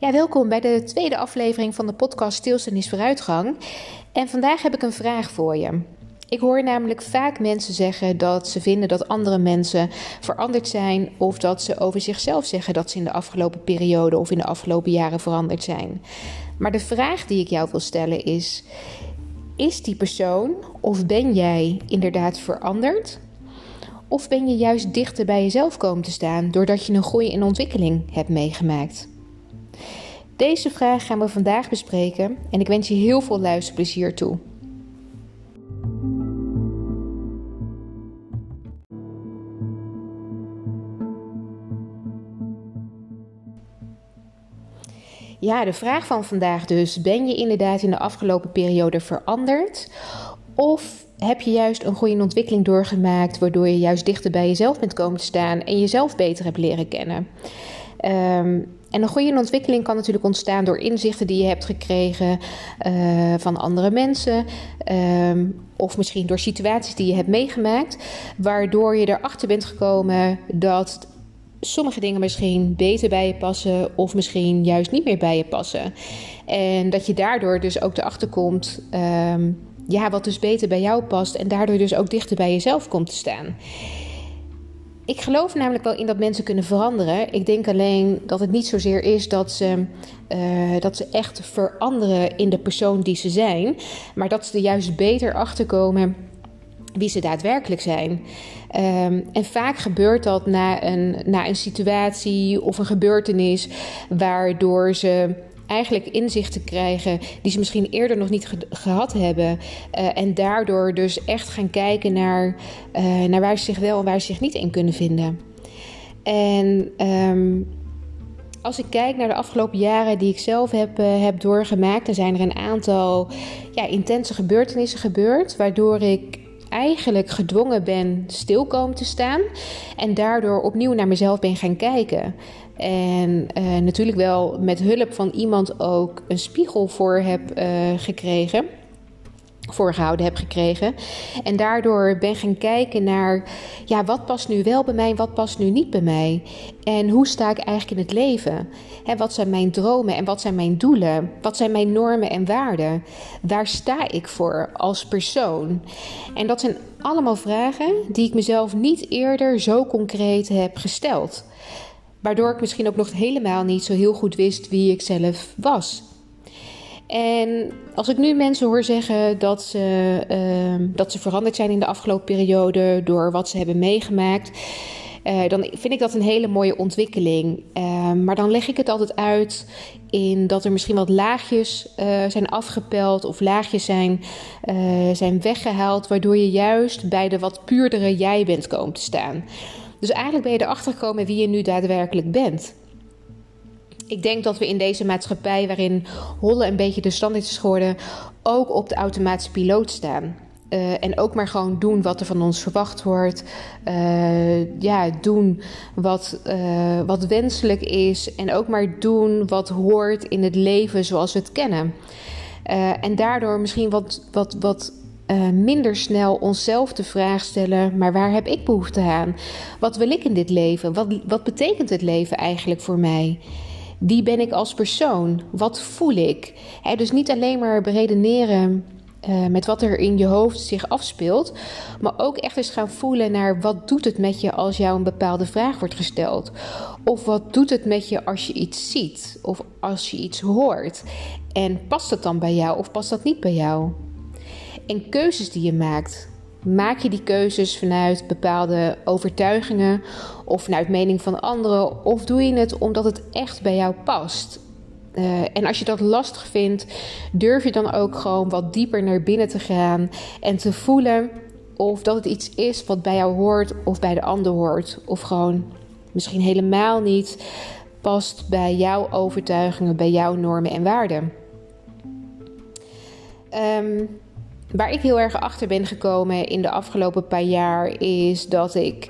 Ja, welkom bij de tweede aflevering van de podcast Stilstand is vooruitgang. En vandaag heb ik een vraag voor je. Ik hoor namelijk vaak mensen zeggen dat ze vinden dat andere mensen veranderd zijn of dat ze over zichzelf zeggen dat ze in de afgelopen periode of in de afgelopen jaren veranderd zijn. Maar de vraag die ik jou wil stellen is: is die persoon of ben jij inderdaad veranderd? Of ben je juist dichter bij jezelf komen te staan doordat je een groei en ontwikkeling hebt meegemaakt? Deze vraag gaan we vandaag bespreken en ik wens je heel veel luisterplezier toe. Ja, de vraag van vandaag dus: ben je inderdaad in de afgelopen periode veranderd? Of heb je juist een goede ontwikkeling doorgemaakt, waardoor je juist dichter bij jezelf bent komen te staan en jezelf beter hebt leren kennen? Um, en een goede ontwikkeling kan natuurlijk ontstaan door inzichten die je hebt gekregen uh, van andere mensen. Um, of misschien door situaties die je hebt meegemaakt. Waardoor je erachter bent gekomen dat sommige dingen misschien beter bij je passen. Of misschien juist niet meer bij je passen. En dat je daardoor dus ook erachter komt. Um, ja, wat dus beter bij jou past. En daardoor dus ook dichter bij jezelf komt te staan. Ik geloof namelijk wel in dat mensen kunnen veranderen. Ik denk alleen dat het niet zozeer is dat ze, uh, dat ze echt veranderen in de persoon die ze zijn, maar dat ze er juist beter achter komen wie ze daadwerkelijk zijn. Um, en vaak gebeurt dat na een, na een situatie of een gebeurtenis waardoor ze eigenlijk inzichten krijgen die ze misschien eerder nog niet gehad hebben. Uh, en daardoor dus echt gaan kijken naar, uh, naar waar ze zich wel en waar ze zich niet in kunnen vinden. En um, als ik kijk naar de afgelopen jaren die ik zelf heb, uh, heb doorgemaakt, dan zijn er een aantal ja, intense gebeurtenissen gebeurd, waardoor ik eigenlijk gedwongen ben stil komen te staan en daardoor opnieuw naar mezelf ben gaan kijken. En uh, natuurlijk wel met hulp van iemand ook een spiegel voor heb uh, gekregen. Voorgehouden heb gekregen. En daardoor ben gaan kijken naar. Ja, wat past nu wel bij mij, wat past nu niet bij mij? En hoe sta ik eigenlijk in het leven? Hè, wat zijn mijn dromen en wat zijn mijn doelen? Wat zijn mijn normen en waarden? Waar sta ik voor als persoon? En dat zijn allemaal vragen die ik mezelf niet eerder zo concreet heb gesteld. Waardoor ik misschien ook nog helemaal niet zo heel goed wist wie ik zelf was. En als ik nu mensen hoor zeggen dat ze, uh, dat ze veranderd zijn in de afgelopen periode door wat ze hebben meegemaakt, uh, dan vind ik dat een hele mooie ontwikkeling. Uh, maar dan leg ik het altijd uit in dat er misschien wat laagjes uh, zijn afgepeld of laagjes zijn, zijn weggehaald, waardoor je juist bij de wat puurdere jij bent komen te staan. Dus eigenlijk ben je erachter gekomen wie je nu daadwerkelijk bent. Ik denk dat we in deze maatschappij, waarin hollen een beetje de standaard is geworden, ook op de automatische piloot staan. Uh, en ook maar gewoon doen wat er van ons verwacht wordt. Uh, ja, doen wat, uh, wat wenselijk is. En ook maar doen wat hoort in het leven zoals we het kennen. en daardoor misschien wat, wat, wat uh, minder snel onszelf de vraag stellen: maar waar heb ik behoefte aan? Wat wil ik in dit leven? Wat, wat betekent het leven eigenlijk voor mij? Wie ben ik als persoon? Wat voel ik? Dus niet alleen maar beredeneren uh, met wat er in je hoofd zich afspeelt, maar ook echt eens gaan voelen naar wat doet het met je als jou een bepaalde vraag wordt gesteld? Of wat doet het met je als je iets ziet of als je iets hoort? En past dat dan bij jou of past dat niet bij jou? En keuzes die je maakt. Maak je die keuzes vanuit bepaalde overtuigingen of vanuit mening van anderen? Of doe je het omdat het echt bij jou past? Uh, en als je dat lastig vindt, durf je dan ook gewoon wat dieper naar binnen te gaan en te voelen of dat het iets is wat bij jou hoort of bij de ander hoort. Of gewoon misschien helemaal niet past bij jouw overtuigingen, bij jouw normen en waarden. Um, Waar ik heel erg achter ben gekomen in de afgelopen paar jaar is dat ik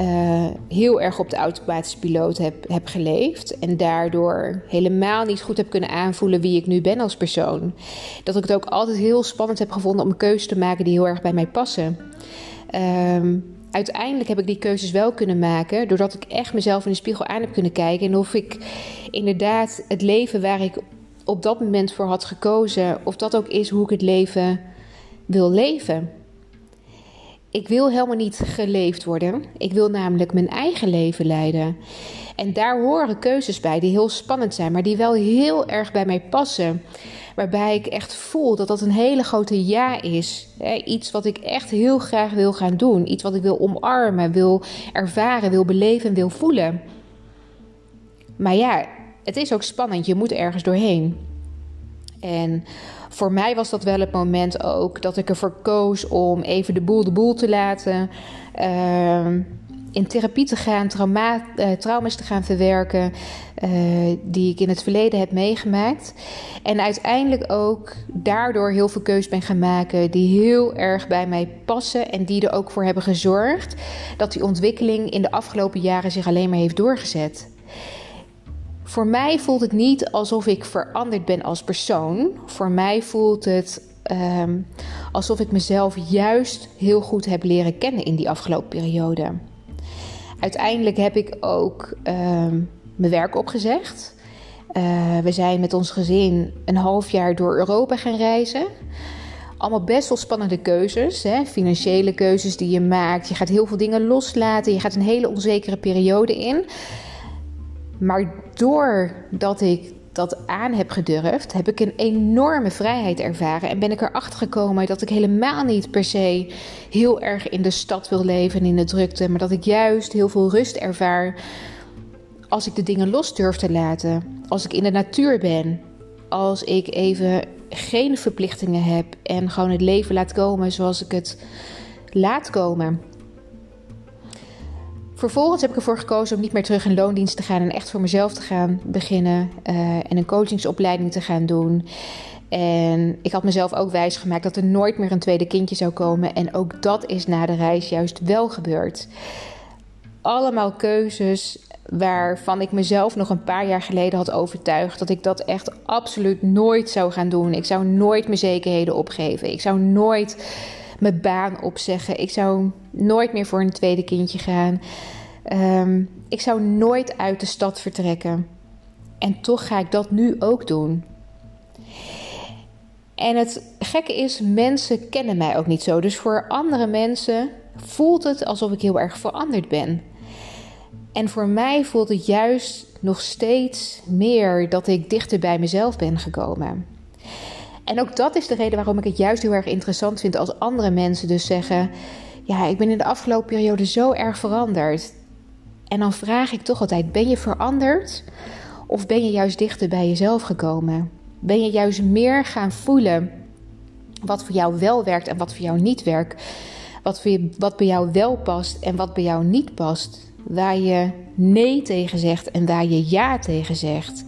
uh, heel erg op de automatische piloot heb, heb geleefd. En daardoor helemaal niet goed heb kunnen aanvoelen wie ik nu ben als persoon. Dat ik het ook altijd heel spannend heb gevonden om een keuze te maken die heel erg bij mij passen. Um, uiteindelijk heb ik die keuzes wel kunnen maken. Doordat ik echt mezelf in de spiegel aan heb kunnen kijken. En of ik inderdaad het leven waar ik op dat moment voor had gekozen. Of dat ook is hoe ik het leven wil leven. Ik wil helemaal niet geleefd worden. Ik wil namelijk mijn eigen leven leiden. En daar horen keuzes bij die heel spannend zijn, maar die wel heel erg bij mij passen. Waarbij ik echt voel dat dat een hele grote ja is. Iets wat ik echt heel graag wil gaan doen. Iets wat ik wil omarmen, wil ervaren, wil beleven, wil voelen. Maar ja, het is ook spannend. Je moet ergens doorheen. En voor mij was dat wel het moment ook dat ik ervoor koos om even de boel de boel te laten. Uh, in therapie te gaan, trauma, uh, trauma's te gaan verwerken uh, die ik in het verleden heb meegemaakt. En uiteindelijk ook daardoor heel veel keuzes ben gaan maken die heel erg bij mij passen en die er ook voor hebben gezorgd dat die ontwikkeling in de afgelopen jaren zich alleen maar heeft doorgezet. Voor mij voelt het niet alsof ik veranderd ben als persoon. Voor mij voelt het um, alsof ik mezelf juist heel goed heb leren kennen in die afgelopen periode. Uiteindelijk heb ik ook ehm, mijn werk opgezegd. Uh, we zijn met ons gezin een half jaar door Europa gaan reizen. Allemaal best wel spannende keuzes. Hè? Financiële keuzes die je maakt. Je gaat heel veel dingen loslaten. Je gaat een hele onzekere periode in. Maar doordat ik dat aan heb gedurfd, heb ik een enorme vrijheid ervaren. En ben ik erachter gekomen dat ik helemaal niet per se heel erg in de stad wil leven en in de drukte. Maar dat ik juist heel veel rust ervaar als ik de dingen los durf te laten. Als ik in de natuur ben. Als ik even geen verplichtingen heb en gewoon het leven laat komen zoals ik het laat komen. Vervolgens heb ik ervoor gekozen om niet meer terug in loondienst te gaan en echt voor mezelf te gaan beginnen uh, en een coachingsopleiding te gaan doen. En ik had mezelf ook wijsgemaakt dat er nooit meer een tweede kindje zou komen. En ook dat is na de reis juist wel gebeurd. Allemaal keuzes waarvan ik mezelf nog een paar jaar geleden had overtuigd dat ik dat echt absoluut nooit zou gaan doen. Ik zou nooit mijn zekerheden opgeven. Ik zou nooit mijn baan opzeggen. Ik zou nooit meer voor een tweede kindje gaan. Ehm, ik zou nooit uit de stad vertrekken. En toch ga ik dat nu ook doen. En het gekke is, mensen kennen mij ook niet zo. Dus voor andere mensen voelt het alsof ik heel erg veranderd ben. En voor mij voelt het juist nog steeds meer dat ik dichter bij mezelf ben gekomen. En ook dat is de reden waarom ik het juist heel erg interessant vind als andere mensen dus zeggen: Ja, ik ben in de afgelopen periode zo erg veranderd. En dan vraag ik toch altijd: Ben je veranderd? Of ben je juist dichter bij jezelf gekomen? Ben je juist meer gaan voelen wat voor jou wel werkt en wat voor jou niet werkt? Wat, voor je, wat bij jou wel past en wat bij jou niet past? Waar je nee tegen zegt en waar je ja tegen zegt.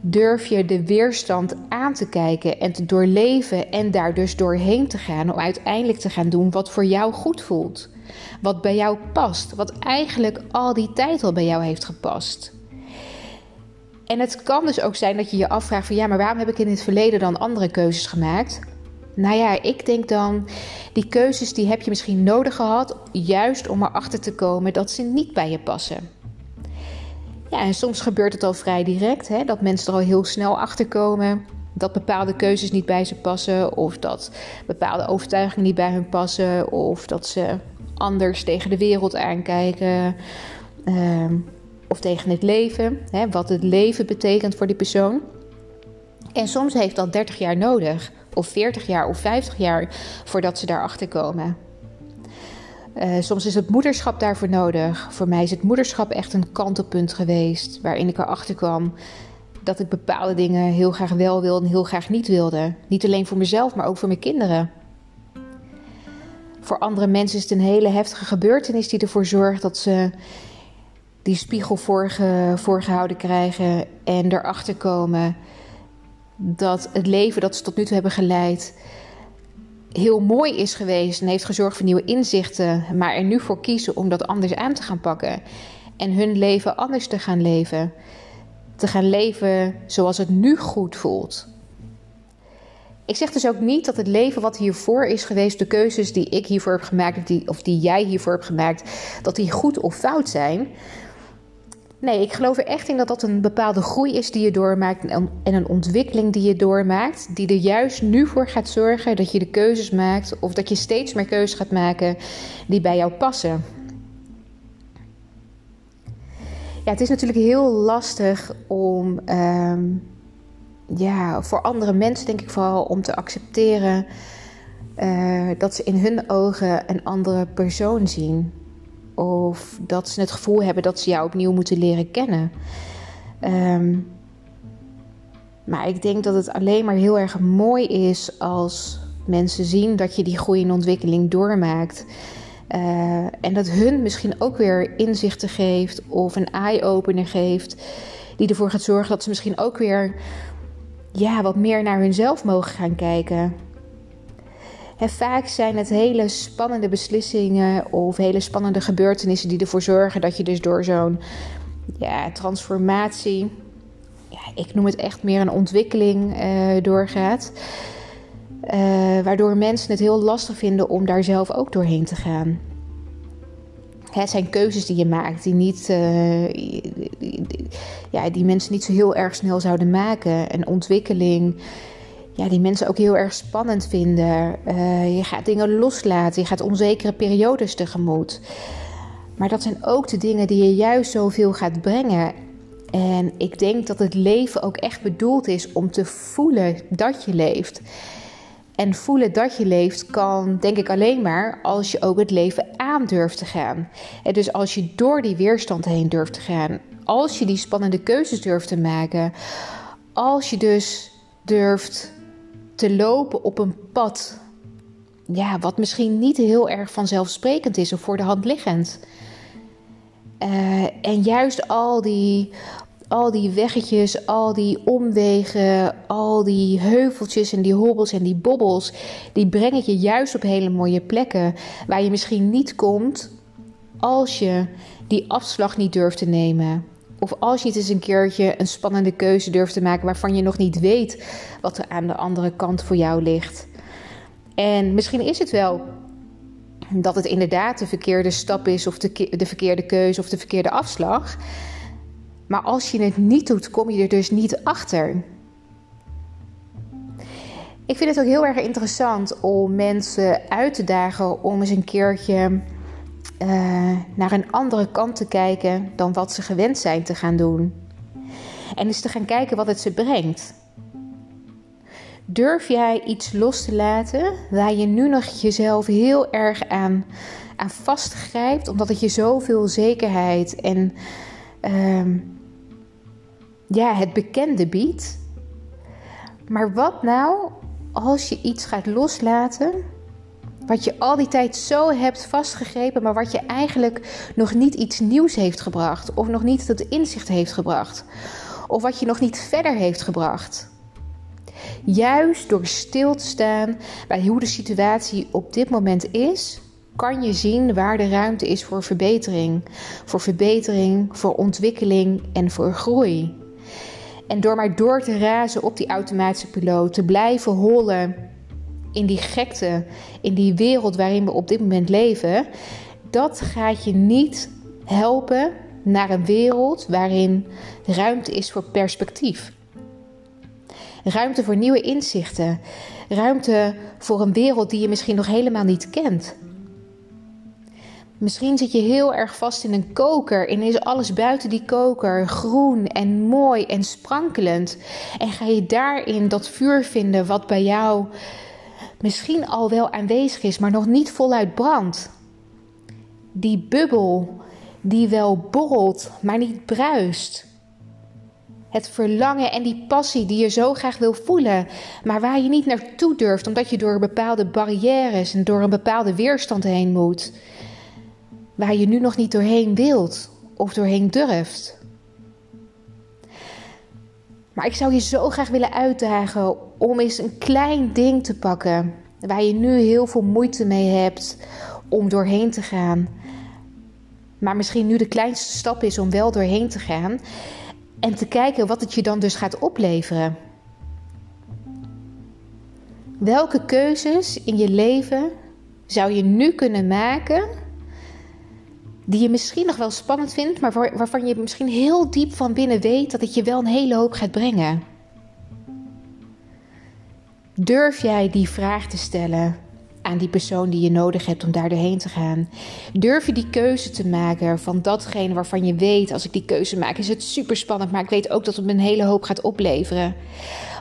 Durf je de weerstand aan te kijken en te doorleven en daar dus doorheen te gaan om uiteindelijk te gaan doen wat voor jou goed voelt? Wat bij jou past, wat eigenlijk al die tijd al bij jou heeft gepast. En het kan dus ook zijn dat je je afvraagt van ja, maar waarom heb ik in het verleden dan andere keuzes gemaakt? Nou ja, ik denk dan, die keuzes die heb je misschien nodig gehad, juist om erachter te komen dat ze niet bij je passen. Ja, en soms gebeurt het al vrij direct, hè, dat mensen er al heel snel achter komen dat bepaalde keuzes niet bij ze passen, of dat bepaalde overtuigingen niet bij hun passen, of dat ze anders tegen de wereld aankijken, ehm, of tegen het leven, hè, wat het leven betekent voor die persoon. En soms heeft dat 30 jaar nodig, of 40 jaar of 50 jaar voordat ze daarachter komen. Uh, soms is het moederschap daarvoor nodig. Voor mij is het moederschap echt een kantelpunt geweest. Waarin ik erachter kwam dat ik bepaalde dingen heel graag wel wilde en heel graag niet wilde. Niet alleen voor mezelf, maar ook voor mijn kinderen. Voor andere mensen is het een hele heftige gebeurtenis die ervoor zorgt dat ze die spiegel voorge, voorgehouden krijgen en erachter komen dat het leven dat ze tot nu toe hebben geleid heel mooi is geweest en heeft gezorgd voor nieuwe inzichten, maar er nu voor kiezen om dat anders aan te gaan pakken en hun leven anders te gaan leven. Te gaan leven zoals het nu goed voelt. Ik zeg dus ook niet dat het leven wat hiervoor is geweest, de keuzes die ik hiervoor heb gemaakt, of die, of die jij hiervoor hebt gemaakt, dat die goed of fout zijn. Nee, ik geloof er echt in dat dat een bepaalde groei is die je doormaakt en een ontwikkeling die je doormaakt, die er juist nu voor gaat zorgen dat je de keuzes maakt of dat je steeds meer keuzes gaat maken die bij jou passen. Ja, het is natuurlijk heel lastig om, ehm, ja, voor andere mensen denk ik vooral, om te accepteren uh, dat ze in hun ogen een andere persoon zien. Of dat ze het gevoel hebben dat ze jou opnieuw moeten leren kennen. Um, maar ik denk dat het alleen maar heel erg mooi is als mensen zien dat je die groei en ontwikkeling doormaakt. Uh, en dat hun misschien ook weer inzichten geeft of een eye-opener geeft. Die ervoor gaat zorgen dat ze misschien ook weer ja, wat meer naar hunzelf mogen gaan kijken. En vaak zijn het hele spannende beslissingen of hele spannende gebeurtenissen die ervoor zorgen dat je dus door zo'n ja, transformatie, ja, ik noem het echt meer een ontwikkeling, uh, doorgaat. Uh, waardoor mensen het heel lastig vinden om daar zelf ook doorheen te gaan. Het zijn keuzes die je maakt die, niet, uh, ja, die mensen niet zo heel erg snel zouden maken. Een ontwikkeling ja, die mensen ook heel erg spannend vinden. Uh, je gaat dingen loslaten, je gaat onzekere periodes tegemoet. Maar dat zijn ook de dingen die je juist zoveel gaat brengen. En ik denk dat het leven ook echt bedoeld is om te voelen dat je leeft. En voelen dat je leeft kan, denk ik, alleen maar als je ook het leven aan durft te gaan. En dus als je door die weerstand heen durft te gaan. Als je die spannende keuzes durft te maken. Als je dus durft te lopen op een pad. Ja, wat misschien niet heel erg vanzelfsprekend is of voor de hand liggend. Uh, en juist al die, al die weggetjes, al die omwegen, al die heuveltjes en die hobbels en die bobbels, die brengen je juist op hele mooie plekken waar je misschien niet komt als je die afslag niet durft te nemen. Of als je het eens een keertje een spannende keuze durft te maken waarvan je nog niet weet wat er aan de andere kant voor jou ligt. En misschien is het wel dat het inderdaad de verkeerde stap is, of de, de verkeerde keuze of de verkeerde afslag. Maar als je het niet doet, kom je er dus niet achter. Ik vind het ook heel erg interessant om mensen uit te dagen om eens een keertje uh, naar een andere kant te kijken dan wat ze gewend zijn te gaan doen. En eens te gaan kijken wat het ze brengt. Durf jij iets los te laten waar je nu nog jezelf heel erg aan, aan vastgrijpt, omdat het je zoveel zekerheid en uh, ja, het bekende biedt? Maar wat nou als je iets gaat loslaten wat je al die tijd zo hebt vastgegrepen, maar wat je eigenlijk nog niet iets nieuws heeft gebracht. Of nog niet tot inzicht heeft gebracht. Of wat je nog niet verder heeft gebracht. Juist door stil te staan bij hoe de situatie op dit moment is, kan je zien waar de ruimte is voor verbetering. Voor verbetering, voor ontwikkeling en voor groei. En door maar door te razen op die automatische piloot, te blijven hollen in die gekte, in die wereld waarin we op dit moment leven, dat gaat je niet helpen naar een wereld waarin ruimte is voor perspectief. Ruimte voor nieuwe inzichten. Ruimte voor een wereld die je misschien nog helemaal niet kent. Misschien zit je heel erg vast in een koker en is alles buiten die koker groen en mooi en sprankelend. En ga je daarin dat vuur vinden wat bij jou misschien al wel aanwezig is, maar nog niet voluit brandt. Die bubbel die wel borrelt, maar niet bruist. Het verlangen en die passie die je zo graag wil voelen, maar waar je niet naartoe durft omdat je door bepaalde barrières en door een bepaalde weerstand heen moet. Waar je nu nog niet doorheen wilt of doorheen durft. Maar ik zou je zo graag willen uitdagen om eens een klein ding te pakken waar je nu heel veel moeite mee hebt om doorheen te gaan. Maar misschien nu de kleinste stap is om wel doorheen te gaan. En te kijken wat het je dan dus gaat opleveren. Welke keuzes in je leven zou je nu kunnen maken die je misschien nog wel spannend vindt, maar waarvan je misschien heel diep van binnen weet dat het je wel een hele hoop gaat brengen? Durf jij die vraag te stellen aan die persoon die je nodig hebt om daar doorheen te gaan? Durf je die keuze te maken van datgene waarvan je weet, als ik die keuze maak, is het super spannend, maar ik weet ook dat het me een hele hoop gaat opleveren.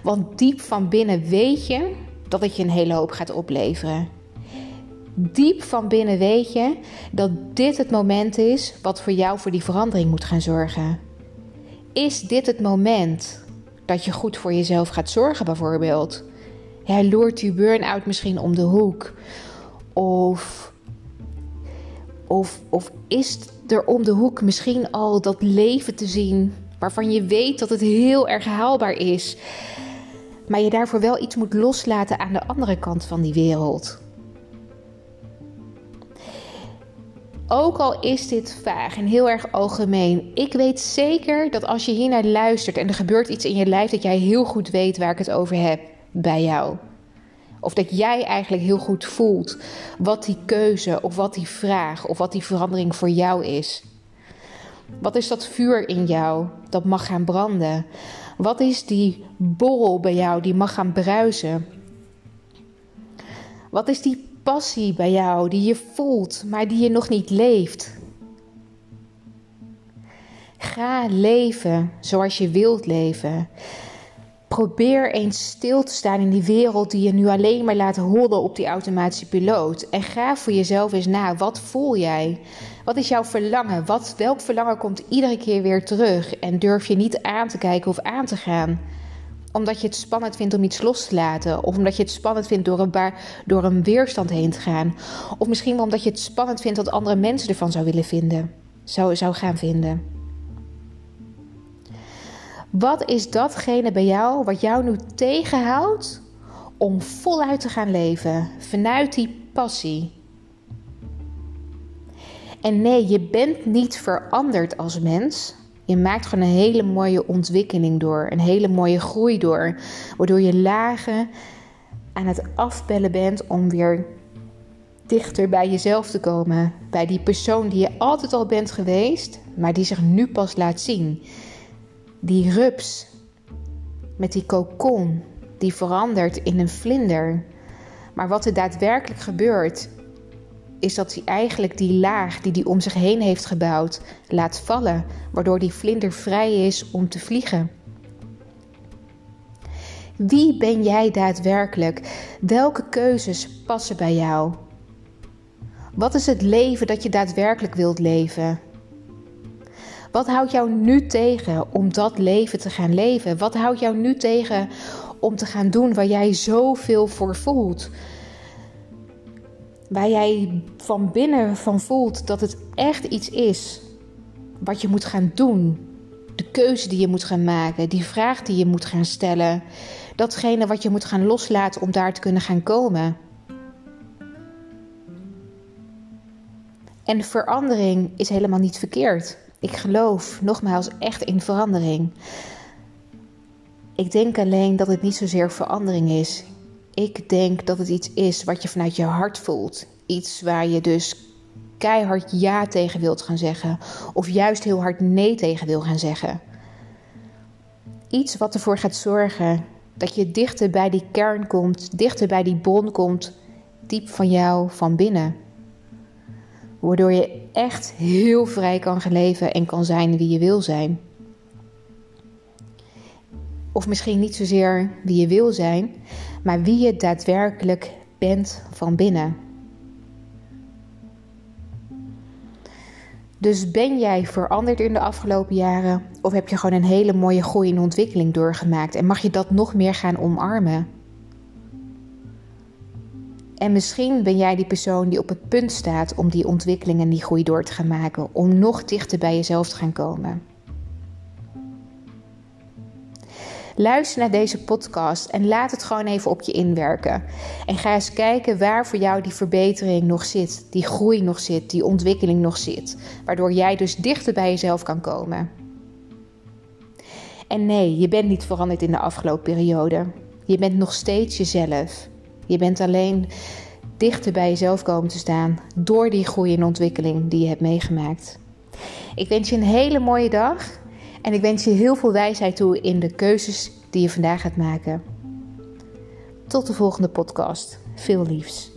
Want diep van binnen weet je dat het je een hele hoop gaat opleveren. Diep van binnen weet je dat dit het moment is wat voor jou voor die verandering moet gaan zorgen. Is dit het moment dat je goed voor jezelf gaat zorgen, bijvoorbeeld? Ja, loert die burn-out misschien om de hoek? Of, of, of is er om de hoek misschien al dat leven te zien waarvan je weet dat het heel erg haalbaar is, maar je daarvoor wel iets moet loslaten aan de andere kant van die wereld? Ook al is dit vaag en heel erg algemeen, ik weet zeker dat als je hier naar luistert en er gebeurt iets in je lijf, dat jij heel goed weet waar ik het over heb bij jou. Of dat jij eigenlijk heel goed voelt wat die keuze of wat die vraag of wat die verandering voor jou is. Wat is dat vuur in jou dat mag gaan branden? Wat is die borrel bij jou die mag gaan bruisen? Wat is die passie bij jou die je voelt, maar die je nog niet leeft? Ga leven zoals je wilt leven. Probeer eens stil te staan in die wereld die je nu alleen maar laat hollen op die automatische piloot. En ga voor jezelf eens na. Wat voel jij? Wat is jouw verlangen? Wat, welk verlangen komt iedere keer weer terug? En durf je niet aan te kijken of aan te gaan? Omdat je het spannend vindt om iets los te laten. Of omdat je het spannend vindt door een, door een weerstand heen te gaan. Of misschien wel omdat je het spannend vindt wat andere mensen ervan zou willen vinden. Zou, zou gaan vinden. Wat is datgene bij jou wat jou nu tegenhoudt om voluit te gaan leven vanuit die passie? En nee, je bent niet veranderd als mens. Je maakt gewoon een hele mooie ontwikkeling door, een hele mooie groei door, waardoor je lagen aan het afbellen bent om weer dichter bij jezelf te komen, bij die persoon die je altijd al bent geweest, maar die zich nu pas laat zien die rups met die kokon die verandert in een vlinder. Maar wat er daadwerkelijk gebeurt, is dat hij eigenlijk die laag die hij om zich heen heeft gebouwd laat vallen, waardoor die vlinder vrij is om te vliegen. Wie ben jij daadwerkelijk? Welke keuzes passen bij jou? Wat is het leven dat je daadwerkelijk wilt leven? Wat houdt jou nu tegen om dat leven te gaan leven? Wat houdt jou nu tegen om te gaan doen waar jij zoveel voor voelt? Waar jij van binnen van voelt dat het echt iets is wat je moet gaan doen. De keuze die je moet gaan maken, die vraag die je moet gaan stellen. Datgene wat je moet gaan loslaten om daar te kunnen gaan komen. En verandering is helemaal niet verkeerd. Ik geloof nogmaals echt in verandering. Ik denk alleen dat het niet zozeer verandering is. Ik denk dat het iets is wat je vanuit je hart voelt. Iets waar je dus keihard ja tegen wilt gaan zeggen. Of juist heel hard nee tegen wil gaan zeggen. Iets wat ervoor gaat zorgen dat je dichter bij die kern komt, dichter bij die bron komt, diep van jou, van binnen. Waardoor je echt heel vrij kan gaan leven en kan zijn wie je wil zijn. Of misschien niet zozeer wie je wil zijn, maar wie je daadwerkelijk bent van binnen. Dus ben jij veranderd in de afgelopen jaren? Of heb je gewoon een hele mooie groei en ontwikkeling doorgemaakt en mag je dat nog meer gaan omarmen? En misschien ben jij die persoon die op het punt staat om die ontwikkeling en die groei door te gaan maken, om nog dichter bij jezelf te gaan komen. Luister naar deze podcast en laat het gewoon even op je inwerken. En ga eens kijken waar voor jou die verbetering nog zit, die groei nog zit, die ontwikkeling nog zit. Waardoor jij dus dichter bij jezelf kan komen. En nee, je bent niet veranderd in de afgelopen periode. Je bent nog steeds jezelf. Je bent alleen dichter bij jezelf komen te staan door die groei en ontwikkeling die je hebt meegemaakt. Ik wens je een hele mooie dag en ik wens je heel veel wijsheid toe in de keuzes die je vandaag gaat maken. Tot de volgende podcast. Veel liefs.